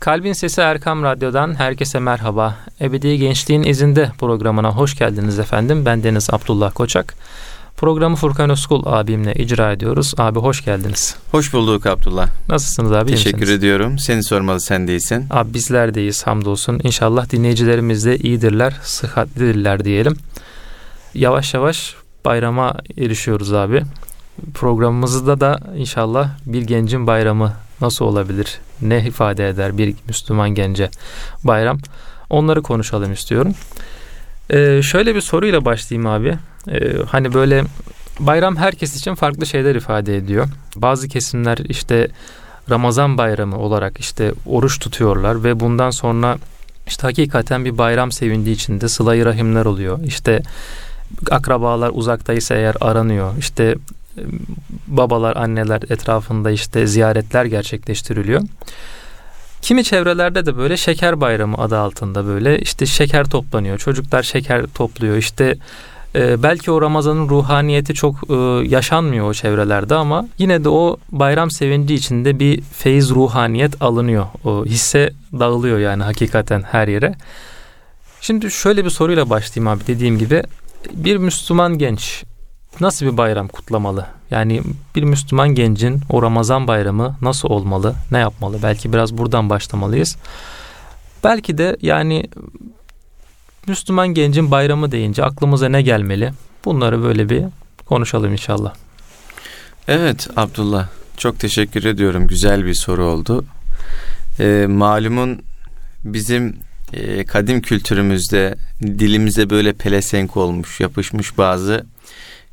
Kalbin Sesi Erkam Radyo'dan herkese merhaba. Ebedi Gençliğin İzinde programına hoş geldiniz efendim. Ben Deniz Abdullah Koçak. Programı Furkan Özkul abimle icra ediyoruz. Abi hoş geldiniz. Hoş bulduk Abdullah. Nasılsınız abi? Teşekkür ediyorum. Seni sormalı sen değilsin. Abi bizler deyiz hamdolsun. İnşallah dinleyicilerimiz de iyidirler, sıhhatlidirler diyelim. Yavaş yavaş bayrama erişiyoruz abi. Programımızda da inşallah bir gencin bayramı nasıl olabilir? Ne ifade eder bir Müslüman gence bayram? Onları konuşalım istiyorum. Ee, şöyle bir soruyla başlayayım abi. Ee, hani böyle bayram herkes için farklı şeyler ifade ediyor. Bazı kesimler işte Ramazan bayramı olarak işte oruç tutuyorlar ve bundan sonra işte hakikaten bir bayram sevindiği içinde sıla rahimler oluyor. İşte akrabalar uzaktaysa eğer aranıyor. İşte babalar, anneler etrafında işte ziyaretler gerçekleştiriliyor. Kimi çevrelerde de böyle şeker bayramı adı altında böyle işte şeker toplanıyor. Çocuklar şeker topluyor. İşte e, belki o Ramazan'ın ruhaniyeti çok e, yaşanmıyor o çevrelerde ama yine de o bayram sevinci içinde bir feyiz ruhaniyet alınıyor. O hisse dağılıyor yani hakikaten her yere. Şimdi şöyle bir soruyla başlayayım abi dediğim gibi bir Müslüman genç nasıl bir bayram kutlamalı? Yani bir Müslüman gencin o Ramazan bayramı nasıl olmalı? Ne yapmalı? Belki biraz buradan başlamalıyız. Belki de yani Müslüman gencin bayramı deyince aklımıza ne gelmeli? Bunları böyle bir konuşalım inşallah. Evet Abdullah çok teşekkür ediyorum. Güzel bir soru oldu. Ee, malumun bizim e, kadim kültürümüzde dilimize böyle pelesenk olmuş, yapışmış bazı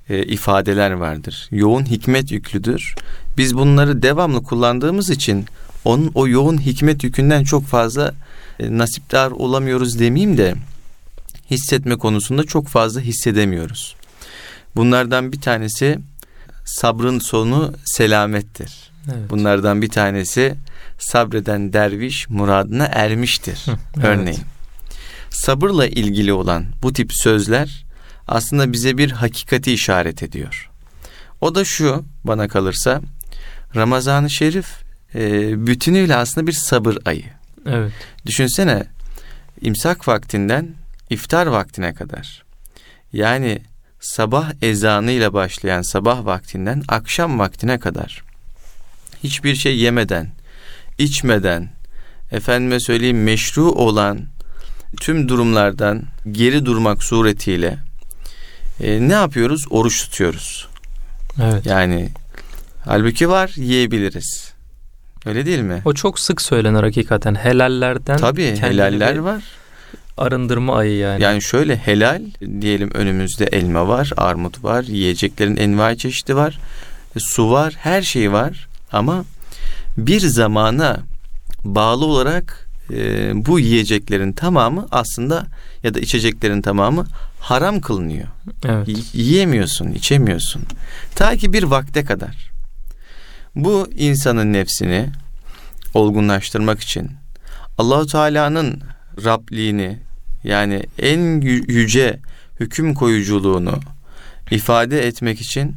e, ifadeler vardır. Yoğun hikmet yüklüdür. Biz bunları devamlı kullandığımız için onun o yoğun hikmet yükünden çok fazla e, nasipdar olamıyoruz demeyeyim de hissetme konusunda çok fazla hissedemiyoruz. Bunlardan bir tanesi sabrın sonu selamettir. Evet. Bunlardan bir tanesi sabreden derviş muradına ermiştir. Hı, evet. Örneğin sabırla ilgili olan bu tip sözler aslında bize bir hakikati işaret ediyor. O da şu bana kalırsa Ramazan-ı Şerif e, bütünüyle aslında bir sabır ayı. Evet. Düşünsene imsak vaktinden iftar vaktine kadar. Yani sabah ezanıyla başlayan sabah vaktinden akşam vaktine kadar hiçbir şey yemeden, içmeden, efendime söyleyeyim meşru olan tüm durumlardan geri durmak suretiyle e, ne yapıyoruz? Oruç tutuyoruz. Evet. Yani halbuki var yiyebiliriz. Öyle değil mi? O çok sık söylenir hakikaten. Helallerden Tabii helaller var. Arındırma ayı yani. Yani şöyle helal diyelim önümüzde elma var, armut var, yiyeceklerin envai çeşidi var, e, su var, her şey var. Ama bir zamana bağlı olarak e, bu yiyeceklerin tamamı aslında ya da içeceklerin tamamı haram kılınıyor. Evet. Y- yiyemiyorsun, içemiyorsun. Ta ki bir vakte kadar. Bu insanın nefsini olgunlaştırmak için Allahu Teala'nın Rabliğini yani en yüce hüküm koyuculuğunu ifade etmek için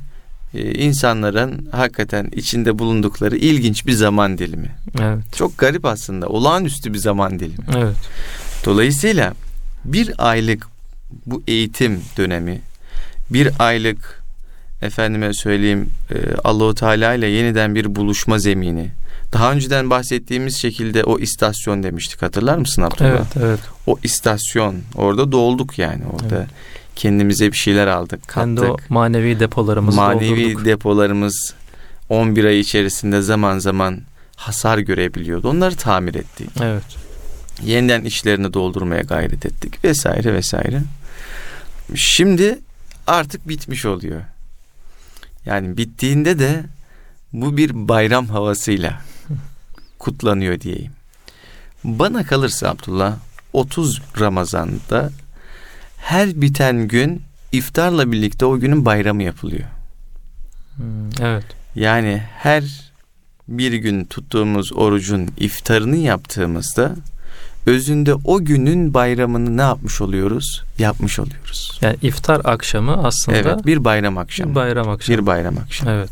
e, insanların hakikaten içinde bulundukları ilginç bir zaman dilimi. Evet. Çok garip aslında. Olağanüstü bir zaman dilimi. Evet. Dolayısıyla bir aylık bu eğitim dönemi, bir aylık efendime söyleyeyim e, Allahu Teala ile yeniden bir buluşma zemini. Daha önceden bahsettiğimiz şekilde o istasyon demiştik hatırlar mısın Abdullah? Evet, evet. O istasyon orada dolduk yani orada. Evet. Kendimize bir şeyler aldık, kattık. Kendi o manevi depolarımızı manevi doldurduk. depolarımız 11 ay içerisinde zaman zaman hasar görebiliyordu. Onları tamir ettik. Evet. Yeniden işlerini doldurmaya gayret ettik vesaire vesaire. Şimdi artık bitmiş oluyor. Yani bittiğinde de bu bir bayram havasıyla kutlanıyor diyeyim. Bana kalırsa Abdullah 30 Ramazan'da her biten gün iftarla birlikte o günün bayramı yapılıyor. Hmm, evet. Yani her bir gün tuttuğumuz orucun iftarını yaptığımızda özünde o günün bayramını ne yapmış oluyoruz? Yapmış oluyoruz. Yani iftar akşamı aslında Evet, bir bayram akşamı. Bir bayram akşamı. Bir bayram akşamı. Evet.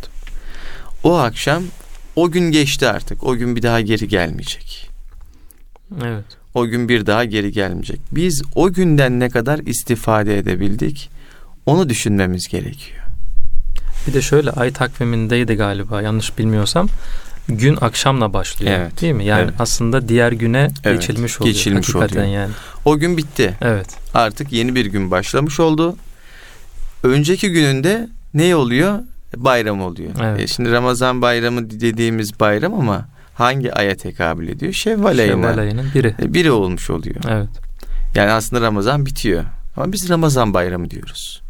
O akşam o gün geçti artık. O gün bir daha geri gelmeyecek. Evet. O gün bir daha geri gelmeyecek. Biz o günden ne kadar istifade edebildik onu düşünmemiz gerekiyor. Bir de şöyle ay takvimindeydi galiba yanlış bilmiyorsam gün akşamla başlıyor Evet. değil mi? Yani Evet. aslında diğer güne Evet, geçilmiş oluyor. geçilmiş Hakikaten oluyor. yani. O gün bitti. Evet. Artık yeni bir gün başlamış oldu. Önceki gününde ne oluyor? Bayram oluyor. Evet. E şimdi Ramazan bayramı dediğimiz bayram ama hangi aya tekabül ediyor? Şevval ayına. Şevval ayının biri. E, Biri olmuş oluyor. Evet. Yani aslında Ramazan bitiyor. Ama biz Ramazan bayramı diyoruz.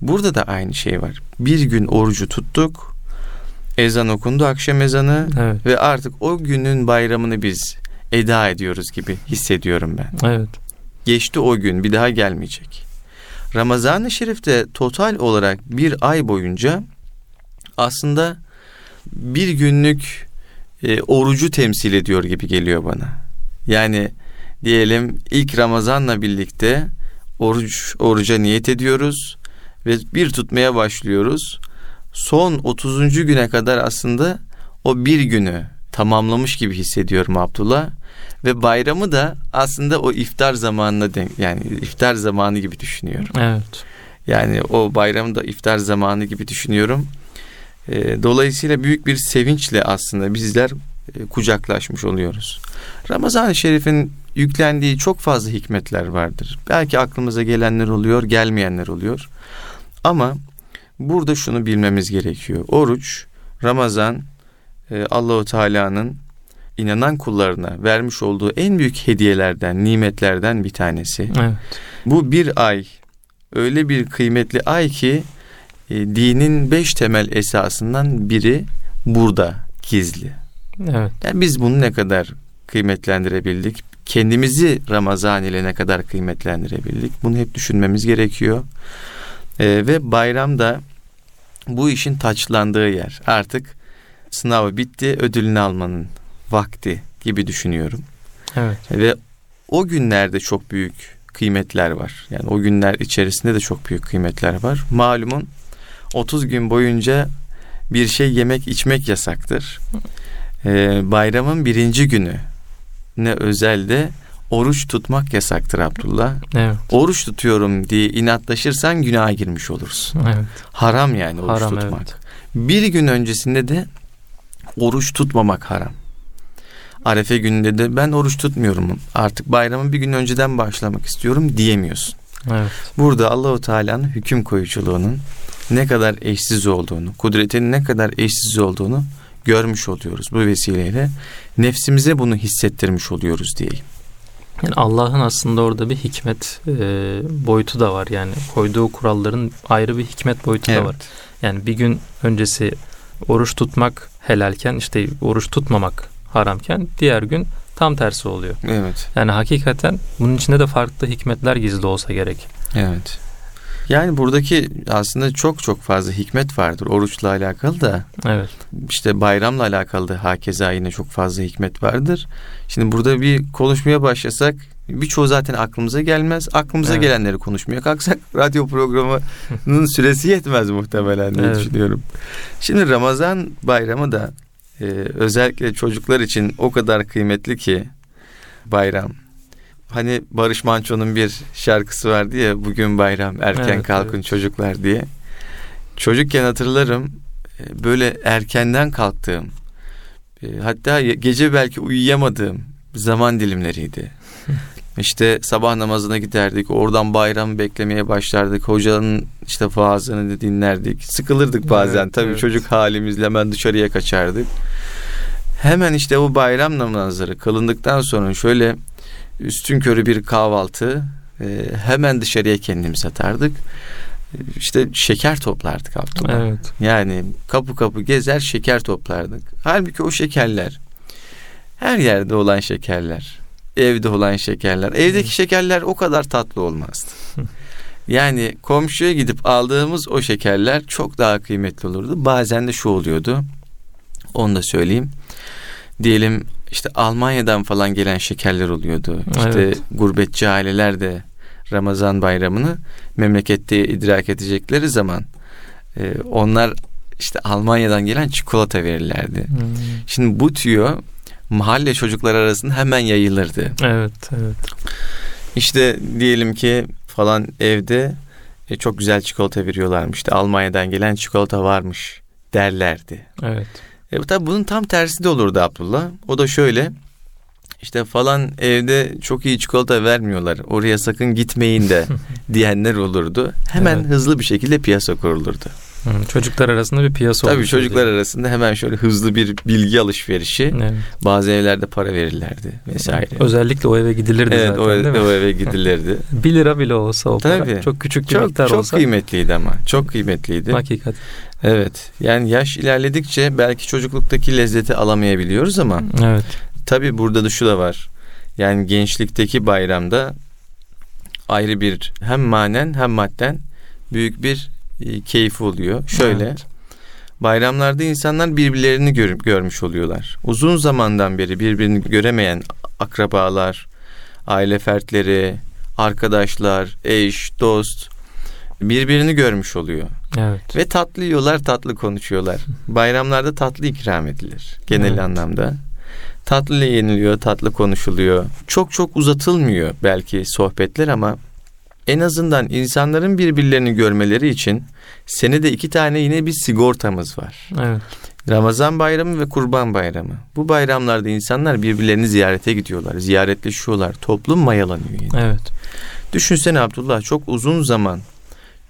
Burada da aynı şey var. Bir gün orucu tuttuk. Ezan okundu akşam ezanı Evet. ve artık o günün bayramını biz eda ediyoruz gibi hissediyorum ben. Evet. Geçti o gün bir daha gelmeyecek. Ramazan-ı Şerif'te total olarak bir ay boyunca aslında bir günlük e, orucu temsil ediyor gibi geliyor bana. Yani diyelim ilk Ramazan'la birlikte oruç oruca niyet ediyoruz ve bir tutmaya başlıyoruz. Son 30. güne kadar aslında o bir günü tamamlamış gibi hissediyorum Abdullah ve bayramı da aslında o iftar zamanına denk yani iftar zamanı gibi düşünüyorum. Evet. Yani o bayramı da iftar zamanı gibi düşünüyorum. E, dolayısıyla büyük bir sevinçle aslında bizler e, kucaklaşmış oluyoruz. Ramazan-ı Şerif'in yüklendiği çok fazla hikmetler vardır. Belki aklımıza gelenler oluyor, gelmeyenler oluyor. Ama burada şunu bilmemiz gerekiyor. Oruç, Ramazan e, Allahu Teala'nın inanan kullarına vermiş olduğu en büyük hediyelerden, nimetlerden bir tanesi. Evet. Bu bir ay öyle bir kıymetli ay ki e, dinin beş temel esasından biri burada gizli. Evet. Yani biz bunu ne kadar kıymetlendirebildik? Kendimizi Ramazan ile ne kadar kıymetlendirebildik? Bunu hep düşünmemiz gerekiyor. E, ve bayramda bu işin taçlandığı yer. Artık sınavı bitti, ödülünü almanın vakti gibi düşünüyorum. Evet. Ve o günlerde çok büyük kıymetler var. Yani o günler içerisinde de çok büyük kıymetler var. Malumun 30 gün boyunca bir şey yemek içmek yasaktır. Ee, bayramın birinci günü ne özelde oruç tutmak yasaktır Abdullah. Evet. Oruç tutuyorum diye inatlaşırsan günaha girmiş olursun. Evet. Haram yani oruç Haram, tutmak. evet. Bir gün öncesinde de oruç tutmamak haram. Arefe gününde de ben oruç tutmuyorum. Artık bayramın bir gün önceden başlamak istiyorum diyemiyorsun. Evet. Burada Allahu Teala'nın hüküm koyuculuğunun ne kadar eşsiz olduğunu, kudretinin ne kadar eşsiz olduğunu görmüş oluyoruz bu vesileyle. Nefsimize bunu hissettirmiş oluyoruz diyeyim. Yani Allah'ın aslında orada bir hikmet e, boyutu da var. Yani koyduğu kuralların ayrı bir hikmet boyutu da var. Yani bir gün öncesi oruç tutmak helalken işte oruç tutmamak haramken diğer gün tam tersi oluyor. Evet. Yani hakikaten bunun içinde de farklı hikmetler gizli olsa gerek. Evet. Yani buradaki aslında çok çok fazla hikmet vardır oruçla alakalı da Evet. işte bayramla alakalı da hakeza yine çok fazla hikmet vardır. Şimdi burada bir konuşmaya başlasak birçoğu zaten aklımıza gelmez. Aklımıza Evet. gelenleri konuşmaya kalksak radyo programının süresi yetmez muhtemelen diye Evet. düşünüyorum. Şimdi Ramazan bayramı da e, özellikle çocuklar için o kadar kıymetli ki bayram. Hani Barış Manço'nun bir şarkısı vardı ya bugün bayram erken Evet, kalkın evet. çocuklar diye. Çocukken hatırlarım e, böyle erkenden kalktığım e, hatta gece belki uyuyamadığım zaman dilimleriydi. İşte sabah namazına giderdik. Oradan bayram beklemeye başlardık. Hocanın işte vaazını dinlerdik. Sıkılırdık bazen. Evet, Tabii evet. çocuk halimizle hemen dışarıya kaçardık. Hemen işte o bayram namazları kılındıktan sonra şöyle üstün körü bir kahvaltı e, hemen dışarıya kendimizi atardık. E, İşte şeker toplardık Abdullah. Evet. Yani kapı kapı gezer şeker toplardık. Halbuki o şekerler her yerde olan şekerler. Evde olan şekerler. Evdeki şekerler o kadar tatlı olmazdı. Yani komşuya gidip aldığımız o şekerler çok daha kıymetli olurdu. Bazen de şu oluyordu. Onu da söyleyeyim. Diyelim işte Almanya'dan falan gelen şekerler oluyordu. İşte Evet. gurbetçi aileler de Ramazan bayramını memlekette idrak edecekleri zaman e, onlar işte Almanya'dan gelen çikolata verirlerdi. Hmm. Şimdi bu tüyo mahalle çocuklar arasında hemen yayılırdı. Evet, evet. İşte diyelim ki falan evde e, çok güzel çikolata veriyorlarmış. İşte Almanya'dan gelen çikolata varmış derlerdi. Evet. E, tabii bunun tam tersi de olurdu Abdullah. O da şöyle. İşte falan evde çok iyi çikolata vermiyorlar. Oraya sakın gitmeyin de diyenler olurdu. Hemen Evet. hızlı bir şekilde piyasa kurulurdu. Çocuklar arasında bir piyasa Tabii çocuklar diye. arasında hemen şöyle hızlı bir bilgi alışverişi. Evet. Bazı evlerde para verirlerdi vesaire. Özellikle o eve gidilirdi Evet zaten o, değil mi? o eve gidilirdi. 1 lira bile olsa o para. Tabii. Çok küçük bir çok miktar çok olsa. kıymetliydi ama. Çok kıymetliydi. Hakikat. Evet. Yani yaş ilerledikçe belki çocukluktaki lezzeti alamayabiliyoruz ama Evet. tabii burada da şu da var. Yani gençlikteki bayramda ayrı bir hem manen hem madden büyük bir e, keyfi oluyor. Şöyle Evet. bayramlarda insanlar birbirlerini gör- görmüş oluyorlar. Uzun zamandan beri birbirini göremeyen akrabalar, aile fertleri, arkadaşlar, eş, dost birbirini görmüş oluyor. Evet. Ve tatlı yiyorlar, tatlı konuşuyorlar. Bayramlarda tatlı ikram edilir genel Evet. anlamda. Tatlı yeniliyor, tatlı konuşuluyor. Çok çok uzatılmıyor belki sohbetler ama en azından insanların birbirlerini görmeleri için senede iki tane yine bir sigortamız var. Evet. Ramazan bayramı ve kurban bayramı. Bu bayramlarda insanlar birbirlerini ziyarete gidiyorlar, ziyaretleşiyorlar. Toplum mayalanıyor yine. Evet. Düşünsene Abdullah çok uzun zaman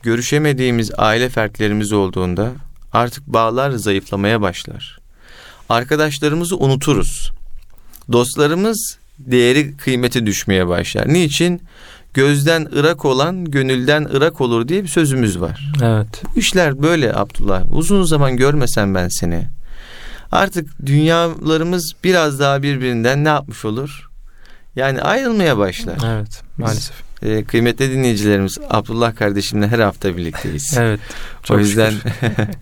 görüşemediğimiz aile fertlerimiz olduğunda artık bağlar zayıflamaya başlar. Arkadaşlarımızı unuturuz. Dostlarımız değeri kıymeti düşmeye başlar. Niçin? Gözden ırak olan gönülden ırak olur diye bir sözümüz var. Evet. Bu işler böyle Abdullah. Uzun zaman görmesem ben seni. Artık dünyalarımız biraz daha birbirinden ne yapmış olur? Yani ayrılmaya başlar. Evet. Maalesef. Ee, kıymetli dinleyicilerimiz Abdullah kardeşimle her hafta birlikteyiz. Evet. o Çok yüzden şükür.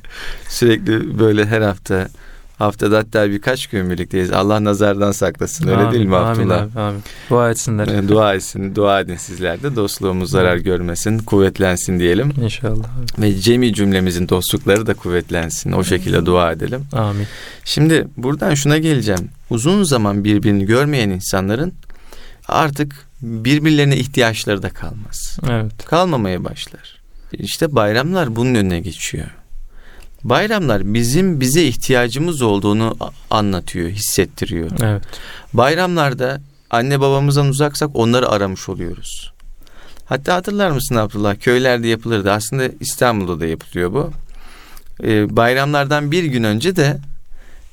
sürekli böyle her hafta haftada hatta birkaç gün birlikteyiz. Allah nazardan saklasın. Öyle Amin, değil mi amin Abdullah? abi, amin. Dua etsinler. Ee, dua etsin, dua edin sizler de dostluğumuz zarar görmesin, kuvvetlensin diyelim. İnşallah. Ve cemi cümlemizin dostlukları da kuvvetlensin. O şekilde dua edelim. Amin. Şimdi buradan şuna geleceğim. Uzun zaman birbirini görmeyen insanların artık birbirlerine ihtiyaçları da kalmaz. Evet. Kalmamaya başlar. İşte bayramlar bunun önüne geçiyor. Bayramlar bizim bize ihtiyacımız olduğunu anlatıyor, hissettiriyor. Evet. Bayramlarda anne babamızdan uzaksak onları aramış oluyoruz. Hatta hatırlar mısın Abdullah? Köylerde yapılırdı. Aslında İstanbul'da da yapılıyor bu. Ee, bayramlardan bir gün önce de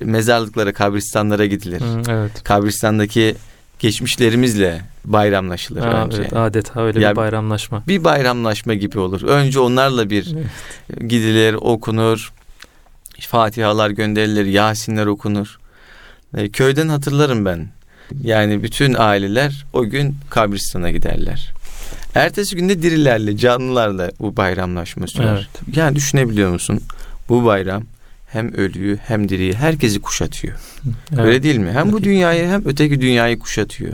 mezarlıklara, kabristanlara gidilir. Hı, evet. Kabristandaki geçmişlerimizle bayramlaşılır Ha, önce. evet, adeta öyle Ya- bir bayramlaşma. Bir bayramlaşma gibi olur. Önce onlarla bir gidilir, okunur. Fatihalar gönderilir, Yasinler okunur. E, köyden hatırlarım ben. Yani bütün aileler o gün kabristana giderler. Ertesi günde dirilerle, canlılarla bu bayramlaşma sürer. Yani düşünebiliyor musun? Bu bayram hem ölüyü hem diriyi herkesi kuşatıyor. Evet. Öyle değil mi? Hem bu dünyayı hem öteki dünyayı kuşatıyor.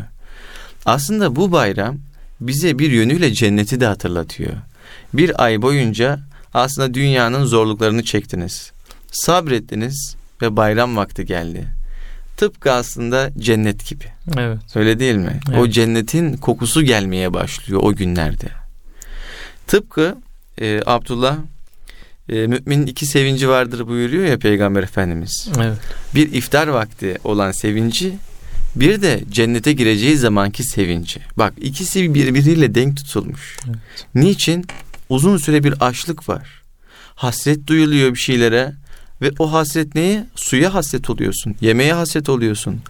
Aslında bu bayram bize bir yönüyle cenneti de hatırlatıyor. Bir ay boyunca aslında dünyanın zorluklarını çektiniz. Sabrettiniz ve bayram vakti geldi. Tıpkı aslında cennet gibi. Evet. Öyle değil mi? O Evet. cennetin kokusu gelmeye başlıyor o günlerde. Tıpkı e, Abdullah e, müminin iki sevinci vardır buyuruyor ya Peygamber Efendimiz. Evet. Bir iftar vakti olan sevinci bir de cennete gireceği zamanki sevinci. Bak ikisi birbiriyle denk tutulmuş. Evet. Niçin? Uzun süre bir açlık var. Hasret duyuluyor bir şeylere ve o hasret neye? Suya hasret oluyorsun. Yemeğe hasret oluyorsun.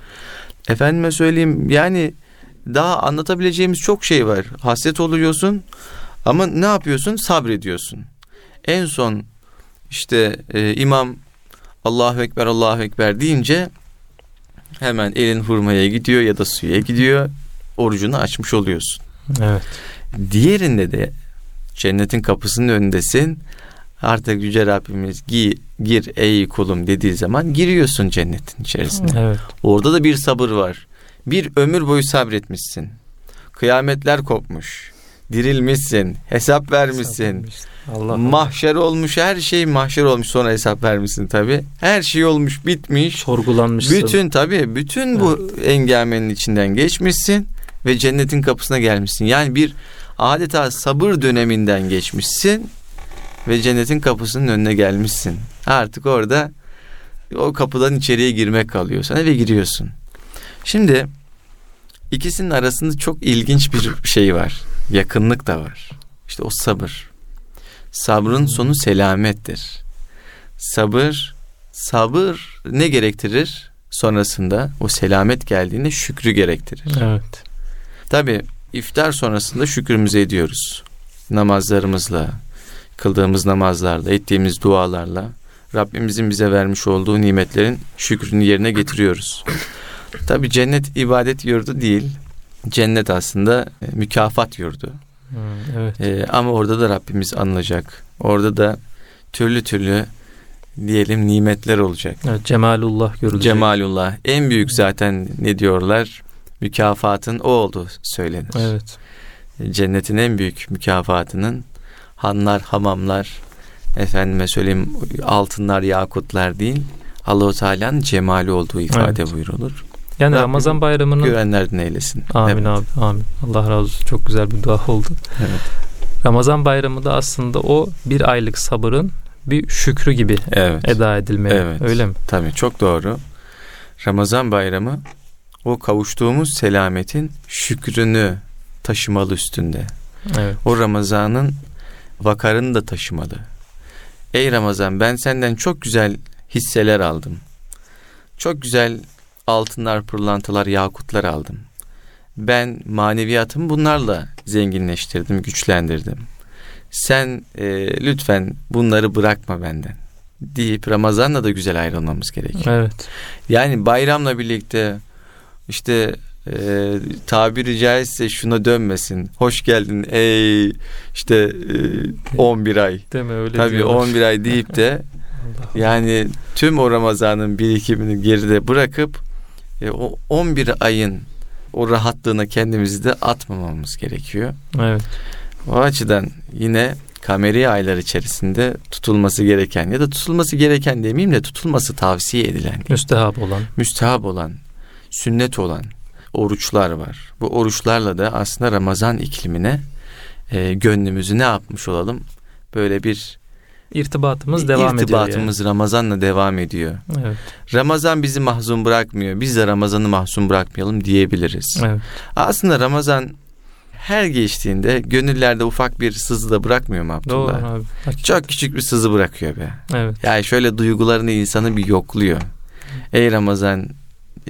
Efendime söyleyeyim yani daha anlatabileceğimiz çok şey var. Hasret oluyorsun ama ne yapıyorsun? Sabrediyorsun. En son işte e, imam Allahu Ekber Allahu Ekber deyince hemen elin hurmaya gidiyor ya da suya gidiyor. Orucunu açmış oluyorsun. Evet. Diğerinde de cennetin kapısının önündesin. Artık Yüce Rabbimiz gi, gir ey kulum dediği zaman giriyorsun cennetin içerisine. Evet. Orada da bir sabır var. Bir ömür boyu sabretmişsin. Kıyametler kopmuş. dirilmişsin, hesap vermişsin. Allah mahşer olmuş her şey mahşer olmuş sonra hesap vermişsin tabi. Her şey olmuş bitmiş. Sorgulanmışsın. Bütün tabi bütün bu evet. engelmenin içinden geçmişsin ve cennetin kapısına gelmişsin. Yani bir adeta sabır döneminden geçmişsin ve cennetin kapısının önüne gelmişsin. Artık orada o kapıdan içeriye girmek kalıyor sana ve giriyorsun. Şimdi ikisinin arasında çok ilginç bir şey var. Yakınlık da var. İşte o sabır. Sabrın sonu selamettir. Sabır, sabır ne gerektirir? Sonrasında o selamet geldiğinde şükrü gerektirir. Evet. Tabi iftar sonrasında şükrümüzü ediyoruz. Namazlarımızla, kıldığımız namazlarla, ettiğimiz dualarla Rabbimizin bize vermiş olduğu nimetlerin şükrünü yerine getiriyoruz. Tabi cennet ibadet yurdu değil. Cennet aslında e, mükafat yurdu. Evet. Ee, ama orada da Rabbimiz anılacak. Orada da türlü türlü diyelim nimetler olacak. Evet, cemalullah görülecek. Cemalullah. En büyük zaten ne diyorlar? Mükafatın o olduğu söylenir. Evet. Cennetin en büyük mükafatının hanlar, hamamlar, efendime söyleyeyim altınlar, yakutlar değil, Allahu Teala'nın cemali olduğu ifade evet. buyurulur. Yani Rabbim Ramazan bayramının güvenlerden eylesin. Amin evet. abi, amin. Allah razı olsun. Çok güzel bir dua oldu. Evet. Ramazan bayramı da aslında o bir aylık sabırın bir şükrü gibi evet. eda edilmeli. Evet. Öyle mi? Tabii çok doğru. Ramazan bayramı o kavuştuğumuz selametin şükrünü taşımalı üstünde. Evet. O Ramazan'ın vakarını da taşımalı. Ey Ramazan ben senden çok güzel hisseler aldım. Çok güzel altınlar, pırlantalar, yakutlar aldım. Ben maneviyatımı bunlarla zenginleştirdim, güçlendirdim. Sen e, lütfen bunları bırakma benden deyip Ramazan'la da güzel ayrılmamız gerekiyor. Evet. Yani bayramla birlikte işte e, tabiri caizse şuna dönmesin. Hoş geldin ey işte e, 11 ay. Deme öyle Tabii diyorlar. 11 ay deyip de yani tüm o Ramazan'ın birikimini geride bırakıp e, o 11 ayın o rahatlığına kendimizi de atmamamız gerekiyor. Evet. O açıdan yine kameri aylar içerisinde tutulması gereken ya da tutulması gereken demeyeyim de tutulması tavsiye edilen. Müstehap olan. Müstehap olan, sünnet olan oruçlar var. Bu oruçlarla da aslında Ramazan iklimine e, gönlümüzü ne yapmış olalım? Böyle bir irtibatımız devam ediyor. İrtibatımız yani. Ramazan'la devam ediyor. Evet. Ramazan bizi mahzun bırakmıyor. Biz de Ramazan'ı mahzun bırakmayalım diyebiliriz. Evet. Aslında Ramazan her geçtiğinde gönüllerde ufak bir sızı da bırakmıyor mu Abdullah? Doğru abi. Hakikaten. Çok küçük bir sızı bırakıyor be. Evet. Yani şöyle duygularını insanı bir yokluyor. Ey Ramazan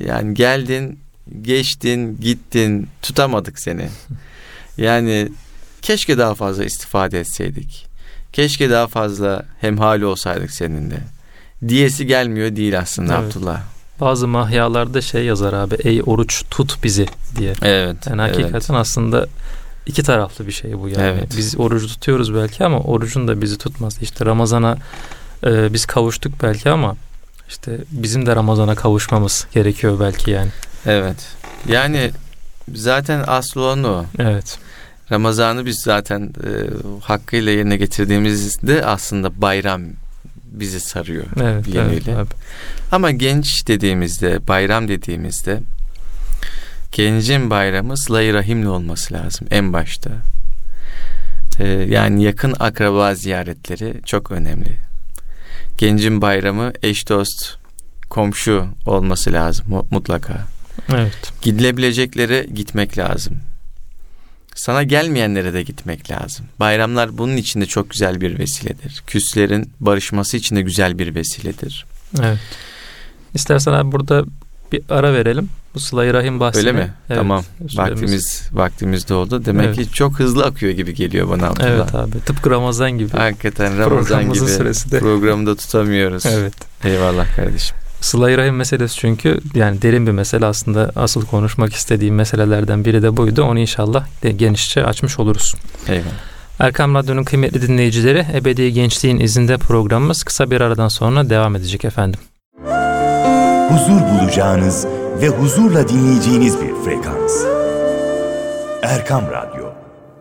yani geldin, geçtin, gittin, tutamadık seni. Yani keşke daha fazla istifade etseydik. Keşke daha fazla hemhali olsaydık seninle. Diyesi gelmiyor değil aslında evet. Abdullah. Bazı mahyalarda şey yazar abi ey oruç tut bizi diye. Evet. Yani hakikaten evet. aslında iki taraflı bir şey bu yani. Evet. Biz orucu tutuyoruz belki ama orucun da bizi tutmaz. İşte Ramazan'a e, biz kavuştuk belki ama işte bizim de Ramazan'a kavuşmamız gerekiyor belki yani. Evet. Yani zaten aslı olan o. Evet. Ramazan'ı biz zaten e, hakkıyla yerine getirdiğimizde aslında bayram bizi sarıyor evet, bir evet, evet. Ama genç dediğimizde, bayram dediğimizde gencin bayramı sıla rahimle olması lazım en başta. Ee, yani yakın akraba ziyaretleri çok önemli. Gencin bayramı eş dost, komşu olması lazım mutlaka. Evet. Gidilebileceklere gitmek lazım. Sana gelmeyenlere de gitmek lazım. Bayramlar bunun için de çok güzel bir vesiledir. Küslerin barışması için de güzel bir vesiledir. Evet. İstersen abi burada bir ara verelim. Bu sıla Rahim bahsine. Öyle mi? Evet, tamam. Süremiz. Vaktimiz vaktimiz doldu. Demek evet. ki çok hızlı akıyor gibi geliyor bana Abdullah. Evet abi. Tıpkı Ramazan gibi. Hakikaten Ramazan gibi. Süresi de. Programı da tutamıyoruz. Evet. Eyvallah kardeşim. Sıla-i Rahim meselesi çünkü yani derin bir mesele aslında asıl konuşmak istediğim meselelerden biri de buydu. Onu inşallah de genişçe açmış oluruz. Eyvallah. Erkam Radyo'nun kıymetli dinleyicileri Ebedi Gençliğin izinde programımız kısa bir aradan sonra devam edecek efendim. Huzur bulacağınız ve huzurla dinleyeceğiniz bir frekans. Erkam Radyo,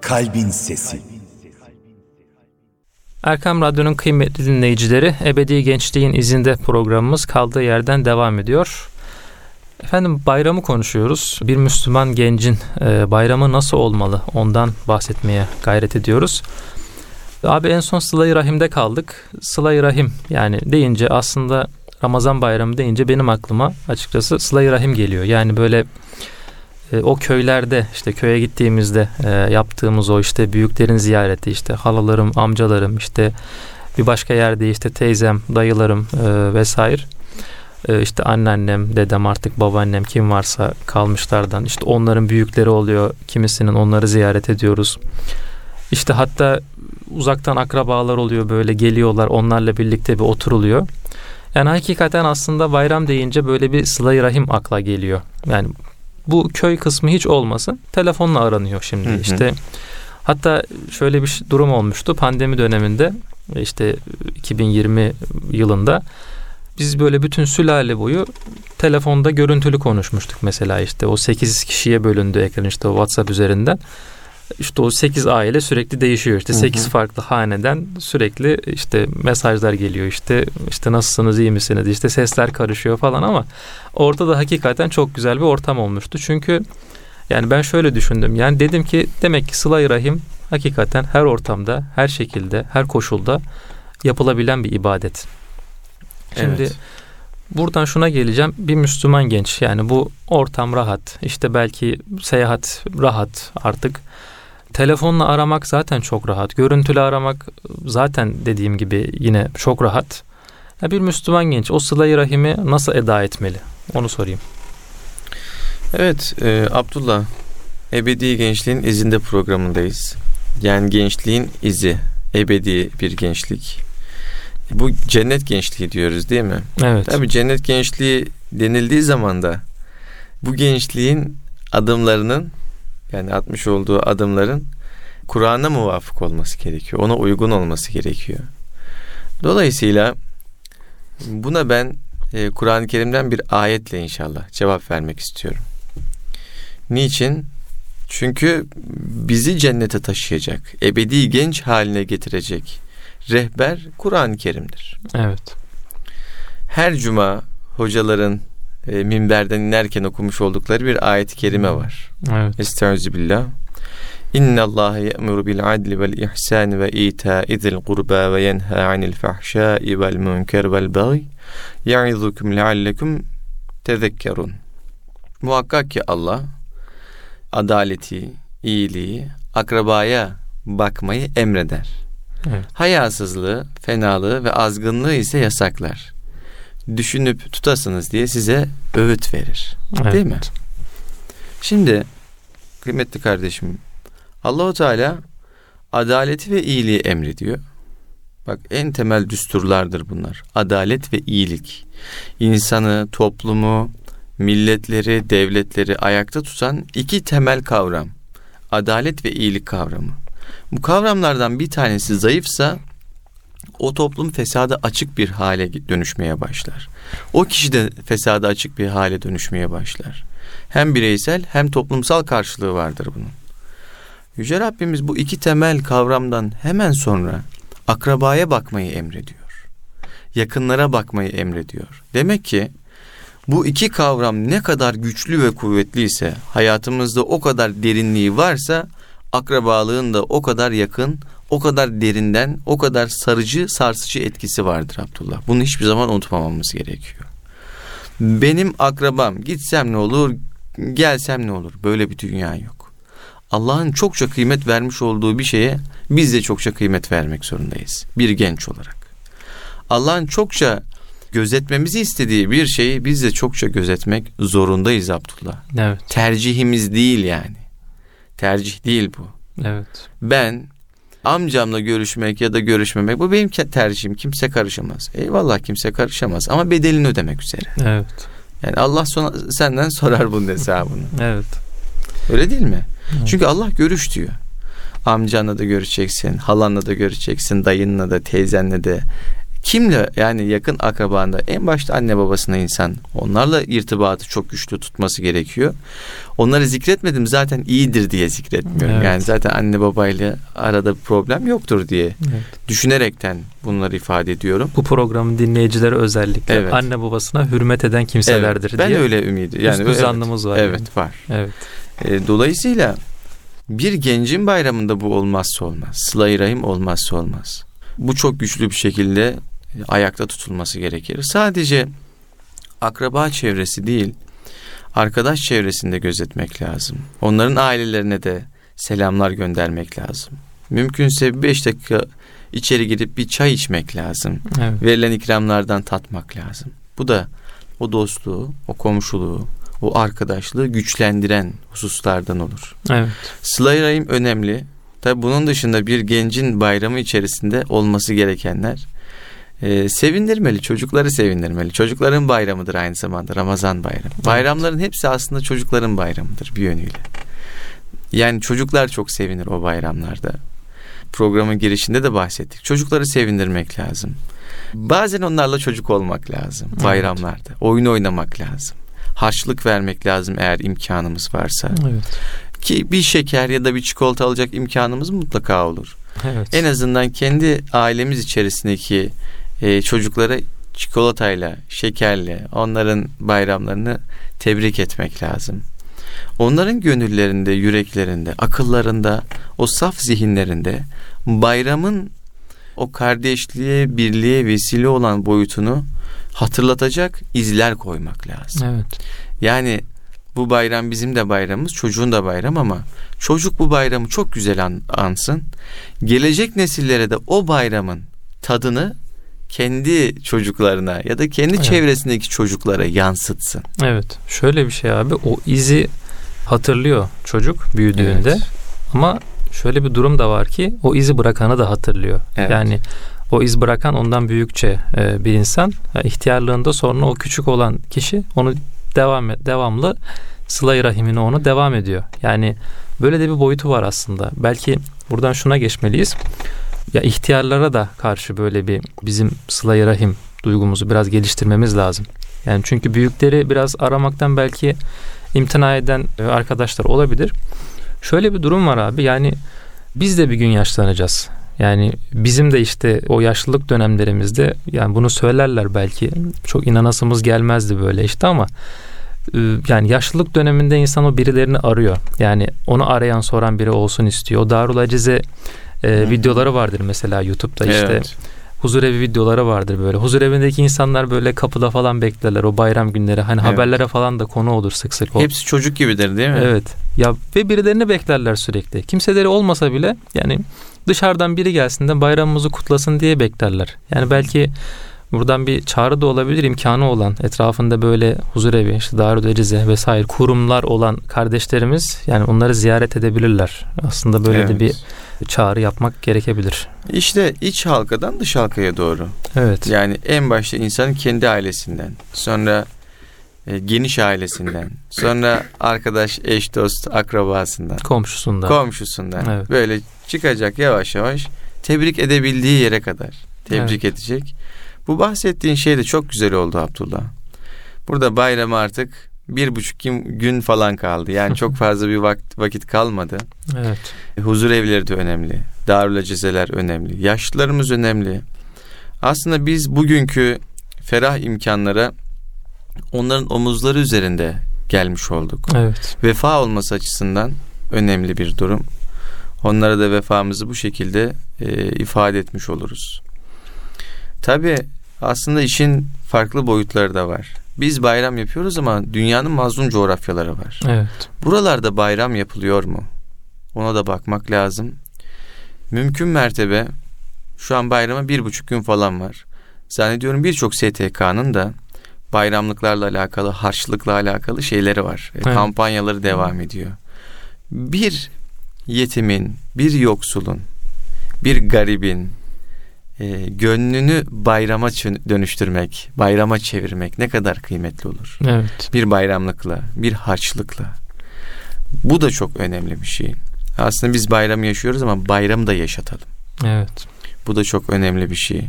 Kalbin Sesi Erkam Radyo'nun kıymetli dinleyicileri Ebedi Gençliğin izinde programımız kaldığı yerden devam ediyor. Efendim bayramı konuşuyoruz. Bir Müslüman gencin e, bayramı nasıl olmalı ondan bahsetmeye gayret ediyoruz. Abi en son Sıla-i Rahim'de kaldık. Sıla-i Rahim yani deyince aslında Ramazan bayramı deyince benim aklıma açıkçası Sıla-i Rahim geliyor. Yani böyle e, o köylerde işte köye gittiğimizde e, yaptığımız o işte büyüklerin ziyareti işte halalarım, amcalarım işte bir başka yerde işte teyzem, dayılarım e, vesaire e, işte anneannem, dedem artık babaannem kim varsa kalmışlardan işte onların büyükleri oluyor. Kimisinin onları ziyaret ediyoruz. İşte hatta uzaktan akrabalar oluyor böyle geliyorlar onlarla birlikte bir oturuluyor. Yani hakikaten aslında bayram deyince böyle bir sıla rahim akla geliyor. Yani bu köy kısmı hiç olmasın. Telefonla aranıyor şimdi. Hı hı. İşte hatta şöyle bir durum olmuştu pandemi döneminde işte 2020 yılında biz böyle bütün sülale boyu telefonda görüntülü konuşmuştuk mesela işte o 8 kişiye bölündü ekran işte WhatsApp üzerinden. İşte o 8 aile sürekli değişiyor. İşte 8 hı hı. farklı haneden sürekli işte mesajlar geliyor. İşte işte nasılsınız, iyi misiniz? İşte sesler karışıyor falan ama orada da hakikaten çok güzel bir ortam olmuştu. Çünkü yani ben şöyle düşündüm. Yani dedim ki demek ki sıla rahim hakikaten her ortamda, her şekilde, her koşulda yapılabilen bir ibadet. Şimdi evet. buradan şuna geleceğim. Bir Müslüman genç yani bu ortam rahat. İşte belki seyahat rahat artık telefonla aramak zaten çok rahat. Görüntülü aramak zaten dediğim gibi yine çok rahat. Ya bir Müslüman genç o sıla rahimi nasıl eda etmeli? Onu sorayım. Evet e, Abdullah Ebedi Gençliğin izinde programındayız. Yani gençliğin izi, ebedi bir gençlik. Bu cennet gençliği diyoruz değil mi? Evet. Tabii cennet gençliği denildiği zaman da bu gençliğin adımlarının yani atmış olduğu adımların Kur'an'a muvafık olması gerekiyor. Ona uygun olması gerekiyor. Dolayısıyla buna ben e, Kur'an-ı Kerim'den bir ayetle inşallah cevap vermek istiyorum. Niçin? Çünkü bizi cennete taşıyacak, ebedi genç haline getirecek rehber Kur'an-ı Kerim'dir. Evet. Her cuma hocaların e, minberden inerken okumuş oldukları bir ayet-i kerime var. Evet. Estağfirullah. İnna Allah ya'muru bil adli vel ihsan ve ita'i zil qurba ve yenha anil fahşai vel münker vel baghi ya'izukum leallekum tezekkerun. Muhakkak ki Allah adaleti, iyiliği, akrabaya bakmayı emreder. Evet. Hayasızlığı, fenalığı ve azgınlığı ise yasaklar düşünüp tutasınız diye size öğüt verir. Evet. Değil mi? Şimdi kıymetli kardeşim Allahu Teala adaleti ve iyiliği emrediyor. Bak en temel düsturlardır bunlar. Adalet ve iyilik. İnsanı, toplumu, milletleri, devletleri ayakta tutan iki temel kavram. Adalet ve iyilik kavramı. Bu kavramlardan bir tanesi zayıfsa o toplum fesada açık bir hale dönüşmeye başlar. O kişi de fesada açık bir hale dönüşmeye başlar. Hem bireysel hem toplumsal karşılığı vardır bunun. Yüce Rabbimiz bu iki temel kavramdan hemen sonra akrabaya bakmayı emrediyor. Yakınlara bakmayı emrediyor. Demek ki bu iki kavram ne kadar güçlü ve kuvvetliyse, hayatımızda o kadar derinliği varsa akrabalığın da o kadar yakın, o kadar derinden, o kadar sarıcı, sarsıcı etkisi vardır Abdullah. Bunu hiçbir zaman unutmamamız gerekiyor. Benim akrabam gitsem ne olur, gelsem ne olur? Böyle bir dünya yok. Allah'ın çokça kıymet vermiş olduğu bir şeye biz de çokça kıymet vermek zorundayız. Bir genç olarak. Allah'ın çokça gözetmemizi istediği bir şeyi biz de çokça gözetmek zorundayız Abdullah. Evet. Tercihimiz değil yani. Tercih değil bu. Evet. Ben amcamla görüşmek ya da görüşmemek bu benim tercihim. Kimse karışamaz. Eyvallah kimse karışamaz ama bedelini ödemek üzere. Evet. Yani Allah sonra, senden sorar bunun hesabını. evet. Öyle değil mi? Evet. Çünkü Allah görüş diyor. Amcanla da görüşeceksin, halanla da görüşeceksin, dayınla da, teyzenle de, Kimle yani yakın akrabanda en başta anne babasına insan onlarla irtibatı çok güçlü tutması gerekiyor. Onları zikretmedim zaten iyidir diye zikretmiyorum. Evet. Yani zaten anne babayla arada bir problem yoktur diye Evet. düşünerekten bunları ifade ediyorum. Bu programın dinleyicileri özellikle Evet. anne babasına hürmet eden kimselerdir Evet, ben diye. öyle ümidi. Yani Üstü evet, var Evet yani. var. Evet. E, dolayısıyla bir gencin bayramında bu olmazsa olmaz. Sıla-i Rahim olmazsa olmaz. Bu çok güçlü bir şekilde ayakta tutulması gerekir. Sadece akraba çevresi değil, arkadaş çevresinde gözetmek lazım. Onların ailelerine de selamlar göndermek lazım. Mümkünse 5 dakika içeri girip bir çay içmek lazım. Evet. Verilen ikramlardan tatmak lazım. Bu da o dostluğu, o komşuluğu, o arkadaşlığı güçlendiren hususlardan olur. Evet. Sıla-i Rahim önemli. Tabi bunun dışında bir gencin bayramı içerisinde olması gerekenler e, sevindirmeli, çocukları sevindirmeli. Çocukların bayramıdır aynı zamanda Ramazan bayramı. Bayramların hepsi aslında çocukların bayramıdır bir yönüyle. Yani çocuklar çok sevinir o bayramlarda. Programın girişinde de bahsettik. Çocukları sevindirmek lazım. Bazen onlarla çocuk olmak lazım Evet. bayramlarda. Oyun oynamak lazım. Harçlık vermek lazım eğer imkanımız varsa. Evet. Ki bir şeker ya da bir çikolata alacak imkanımız mutlaka olur. Evet. En azından kendi ailemiz içerisindeki e, çocuklara çikolatayla, şekerle onların bayramlarını tebrik etmek lazım. Onların gönüllerinde, yüreklerinde, akıllarında, o saf zihinlerinde bayramın o kardeşliğe, birliğe vesile olan boyutunu hatırlatacak izler koymak lazım. Evet. Yani bu bayram bizim de bayramımız, çocuğun da bayram ama çocuk bu bayramı çok güzel an, ansın. Gelecek nesillere de o bayramın tadını kendi çocuklarına ya da kendi Evet. çevresindeki çocuklara yansıtsın. Evet. Şöyle bir şey abi o izi hatırlıyor çocuk büyüdüğünde Evet. ama şöyle bir durum da var ki o izi bırakanı da hatırlıyor. Evet. Yani o iz bırakan ondan büyükçe e, bir insan. Yani ihtiyarlığında sonra o küçük olan kişi onu devam et, devamlı sıla-i rahimine onu devam ediyor. Yani böyle de bir boyutu var aslında. Belki buradan şuna geçmeliyiz. Ya ihtiyarlara da karşı böyle bir bizim sıla-i rahim duygumuzu biraz geliştirmemiz lazım. Yani çünkü büyükleri biraz aramaktan belki imtina eden e, arkadaşlar olabilir. Şöyle bir durum var abi yani biz de bir gün yaşlanacağız. Yani bizim de işte o yaşlılık dönemlerimizde yani bunu söylerler belki çok inanasımız gelmezdi böyle işte ama e, yani yaşlılık döneminde insan o birilerini arıyor. Yani onu arayan soran biri olsun istiyor. O Darul Acize e, videoları vardır mesela YouTube'da işte Evet. huzurevi videoları vardır böyle. Huzurevindeki insanlar böyle kapıda falan beklerler o bayram günleri. Hani Evet. haberlere falan da konu olur sık sık. O. Hepsi çocuk gibidir değil mi? Evet. Ya ve birilerini beklerler sürekli. Kimseleri olmasa bile yani dışarıdan biri gelsin de bayramımızı kutlasın diye beklerler. Yani belki buradan bir çağrı da olabilir imkanı olan etrafında böyle huzurevi, işte Darül Ecize vesaire kurumlar olan kardeşlerimiz yani onları ziyaret edebilirler. Aslında böyle de Evet. bir çağrı yapmak gerekebilir. İşte iç halkadan dış halkaya doğru. Evet. Yani en başta insanın kendi ailesinden, sonra e, geniş ailesinden, sonra arkadaş, eş, dost, akrabasından, Komşusunda. komşusundan Evet. böyle çıkacak yavaş yavaş tebrik edebildiği yere kadar tebrik edecek. Bu bahsettiğin şey de çok güzel oldu Abdullah. Burada bayram artık bir buçuk gün- falan kaldı. Yani çok fazla bir vakit, vakit kalmadı. evet. Huzur evleri de önemli. Darül Acizeler önemli. Yaşlılarımız önemli. Aslında biz bugünkü ferah imkanlara onların omuzları üzerinde gelmiş olduk. Evet. Vefa olması açısından önemli bir durum. Onlara da vefamızı bu şekilde e, ifade etmiş oluruz. Tabi aslında işin farklı boyutları da var. Biz bayram yapıyoruz ama dünyanın mazlum coğrafyaları var. Evet. Buralarda bayram yapılıyor mu? Ona da bakmak lazım. Mümkün mertebe şu an bayrama bir buçuk gün falan var. Zannediyorum birçok STK'nın da bayramlıklarla alakalı, harçlıkla alakalı şeyleri var. E, Evet. Kampanyaları devam ediyor. Bir yetimin, bir yoksulun, bir garibin e, gönlünü bayrama dönüştürmek, bayrama çevirmek ne kadar kıymetli olur Evet. bir bayramlıkla, bir harçlıkla. Bu da çok önemli bir şey. Aslında biz bayram yaşıyoruz ama bayramı da yaşatalım. Evet. Bu da çok önemli bir şey.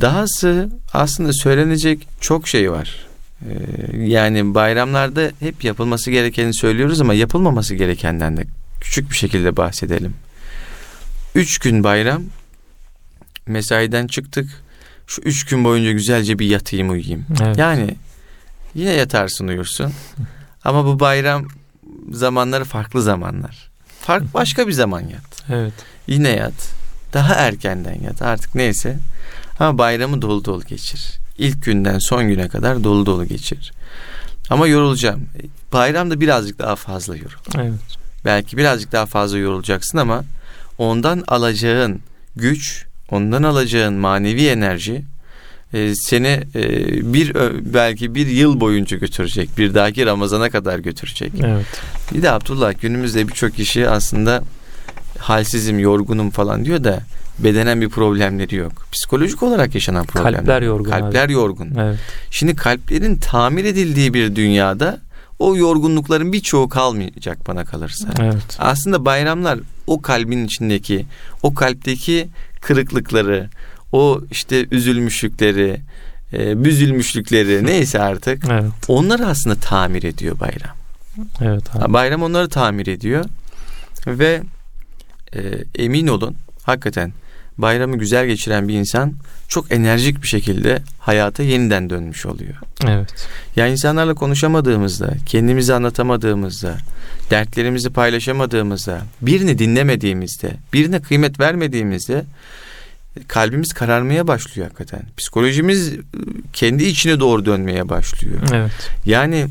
Dahası aslında söylenecek çok şey var. Ee, yani bayramlarda hep yapılması gerekeni söylüyoruz ama yapılmaması gerekenden de küçük bir şekilde bahsedelim. Üç gün bayram mesaiden çıktık. Şu üç gün boyunca güzelce bir yatayım uyuyayım. Evet. Yani yine yatarsın uyursun. Ama bu bayram zamanları farklı zamanlar. Fark başka bir zaman yat. Evet. Yine yat. Daha erkenden yat artık neyse. Ama bayramı dolu dolu geçir. İlk günden son güne kadar dolu dolu geçir. Ama yorulacağım. Bayramda birazcık daha fazla yorul. Evet. Belki birazcık daha fazla yorulacaksın ama ondan alacağın güç, ondan alacağın manevi enerji e, seni e, bir belki bir yıl boyunca götürecek. Bir dahaki Ramazan'a kadar götürecek. Evet. Bir de Abdullah günümüzde birçok kişi aslında halsizim, yorgunum falan diyor da bedenen bir problemleri yok. Psikolojik olarak yaşanan problemler. Kalpler yorgun Kalpler yorgun. Evet. Şimdi kalplerin tamir edildiği bir dünyada o yorgunlukların birçoğu kalmayacak bana kalırsa. Evet. Aslında bayramlar o kalbin içindeki, o kalpteki kırıklıkları, o işte üzülmüşlükleri, e, büzülmüşlükleri neyse artık Evet. onları aslında tamir ediyor bayram. Evet abi. Bayram onları tamir ediyor ve e, emin olun hakikaten bayramı güzel geçiren bir insan çok enerjik bir şekilde hayata yeniden dönmüş oluyor. Evet. Ya insanlarla konuşamadığımızda, kendimizi anlatamadığımızda, dertlerimizi paylaşamadığımızda, birini dinlemediğimizde, birine kıymet vermediğimizde kalbimiz kararmaya başlıyor hakikaten. Psikolojimiz e, kendi içine doğru dönmeye başlıyor. Evet. Yani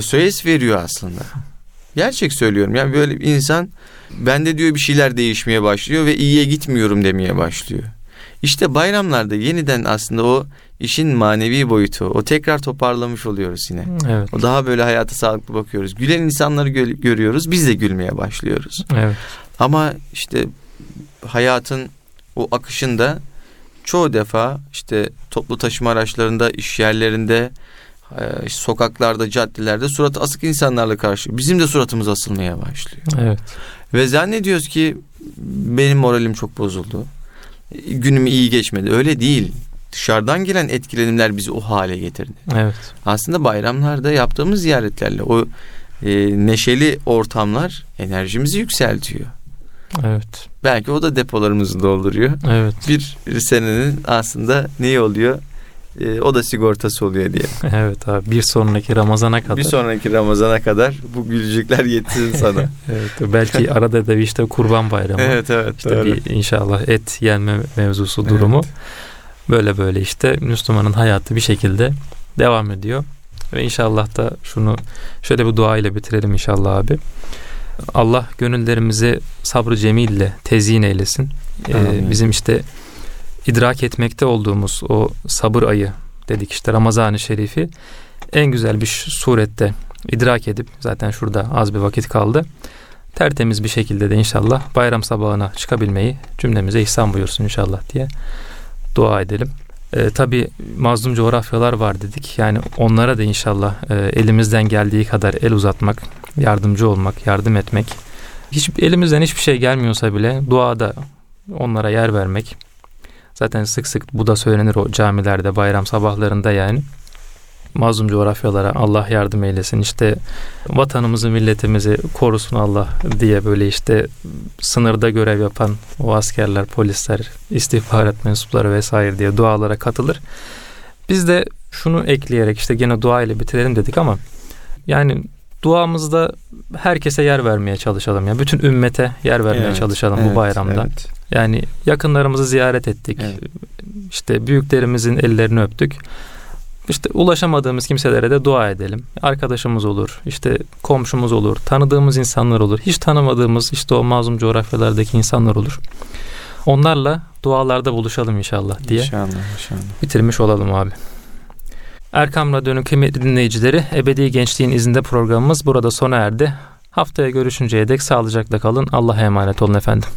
SOS veriyor aslında. Gerçek söylüyorum. Yani böyle bir insan bende diyor bir şeyler değişmeye başlıyor ve iyiye gitmiyorum demeye başlıyor. İşte bayramlarda yeniden aslında o işin manevi boyutu, o tekrar toparlamış oluyoruz yine. Evet. O daha böyle hayata sağlıklı bakıyoruz. Gülen insanları gö- görüyoruz, biz de gülmeye başlıyoruz. Evet. Ama işte hayatın o akışında çoğu defa işte toplu taşıma araçlarında, iş yerlerinde, e, sokaklarda, caddelerde suratı asık insanlarla karşı bizim de suratımız asılmaya başlıyor. Evet. Ve zannediyoruz ki benim moralim çok bozuldu. Günüm iyi geçmedi. Öyle değil. Dışarıdan gelen etkilenimler bizi o hale getirdi. Evet. Aslında bayramlarda yaptığımız ziyaretlerle o e, neşeli ortamlar enerjimizi yükseltiyor. Evet. Belki o da depolarımızı dolduruyor. Evet. Bir senenin aslında neyi oluyor? E, o da sigortası oluyor diye. Evet abi. Bir sonraki Ramazan'a kadar. Bir sonraki Ramazana kadar bu gülücükler yetsin sana. Evet. Belki arada da bir işte kurban bayramı. evet evet İşte doğru. bir inşallah et yenme mevzusu durumu. Böyle böyle işte Müslümanın hayatı bir şekilde devam ediyor. Ve inşallah da şunu şöyle bir dua ile bitirelim inşallah abi. Allah gönüllerimizi sabrı cemille tezyin eylesin. Ee, Amin. bizim işte idrak etmekte olduğumuz o sabır ayı dedik işte Ramazan-ı Şerifi en güzel bir surette idrak edip zaten şurada az bir vakit kaldı. Tertemiz bir şekilde de inşallah bayram sabahına çıkabilmeyi cümlemize ihsan buyursun inşallah diye dua edelim. Ee, Tabi mazlum coğrafyalar var dedik. Yani onlara da inşallah e, elimizden geldiği kadar el uzatmak, yardımcı olmak, yardım etmek. Hiç elimizden hiçbir şey gelmiyorsa bile duada onlara yer vermek. Zaten sık sık bu da söylenir o camilerde bayram sabahlarında yani. Mazlum coğrafyalara Allah yardım eylesin. İşte vatanımızı, milletimizi korusun Allah diye böyle işte sınırda görev yapan o askerler, polisler, istihbarat mensupları vesaire diye dualara katılır. Biz de şunu ekleyerek işte gene dua ile bitirelim dedik ama yani duamızda herkese yer vermeye çalışalım. Yani bütün ümmete yer vermeye Evet, çalışalım evet, bu bayramda. evet. Yani yakınlarımızı ziyaret ettik. Evet. İşte büyüklerimizin ellerini öptük. İşte ulaşamadığımız kimselere de dua edelim. Arkadaşımız olur, işte komşumuz olur, tanıdığımız insanlar olur. Hiç tanımadığımız işte o mazlum coğrafyalardaki insanlar olur. Onlarla dualarda buluşalım inşallah diye İnşallah inşallah. bitirmiş olalım abi. Erkam Radyo'nun kıymetli dinleyicileri Ebedi Gençliğin izinde programımız burada sona erdi. Haftaya görüşünceye dek sağlıcakla kalın. Allah'a emanet olun efendim.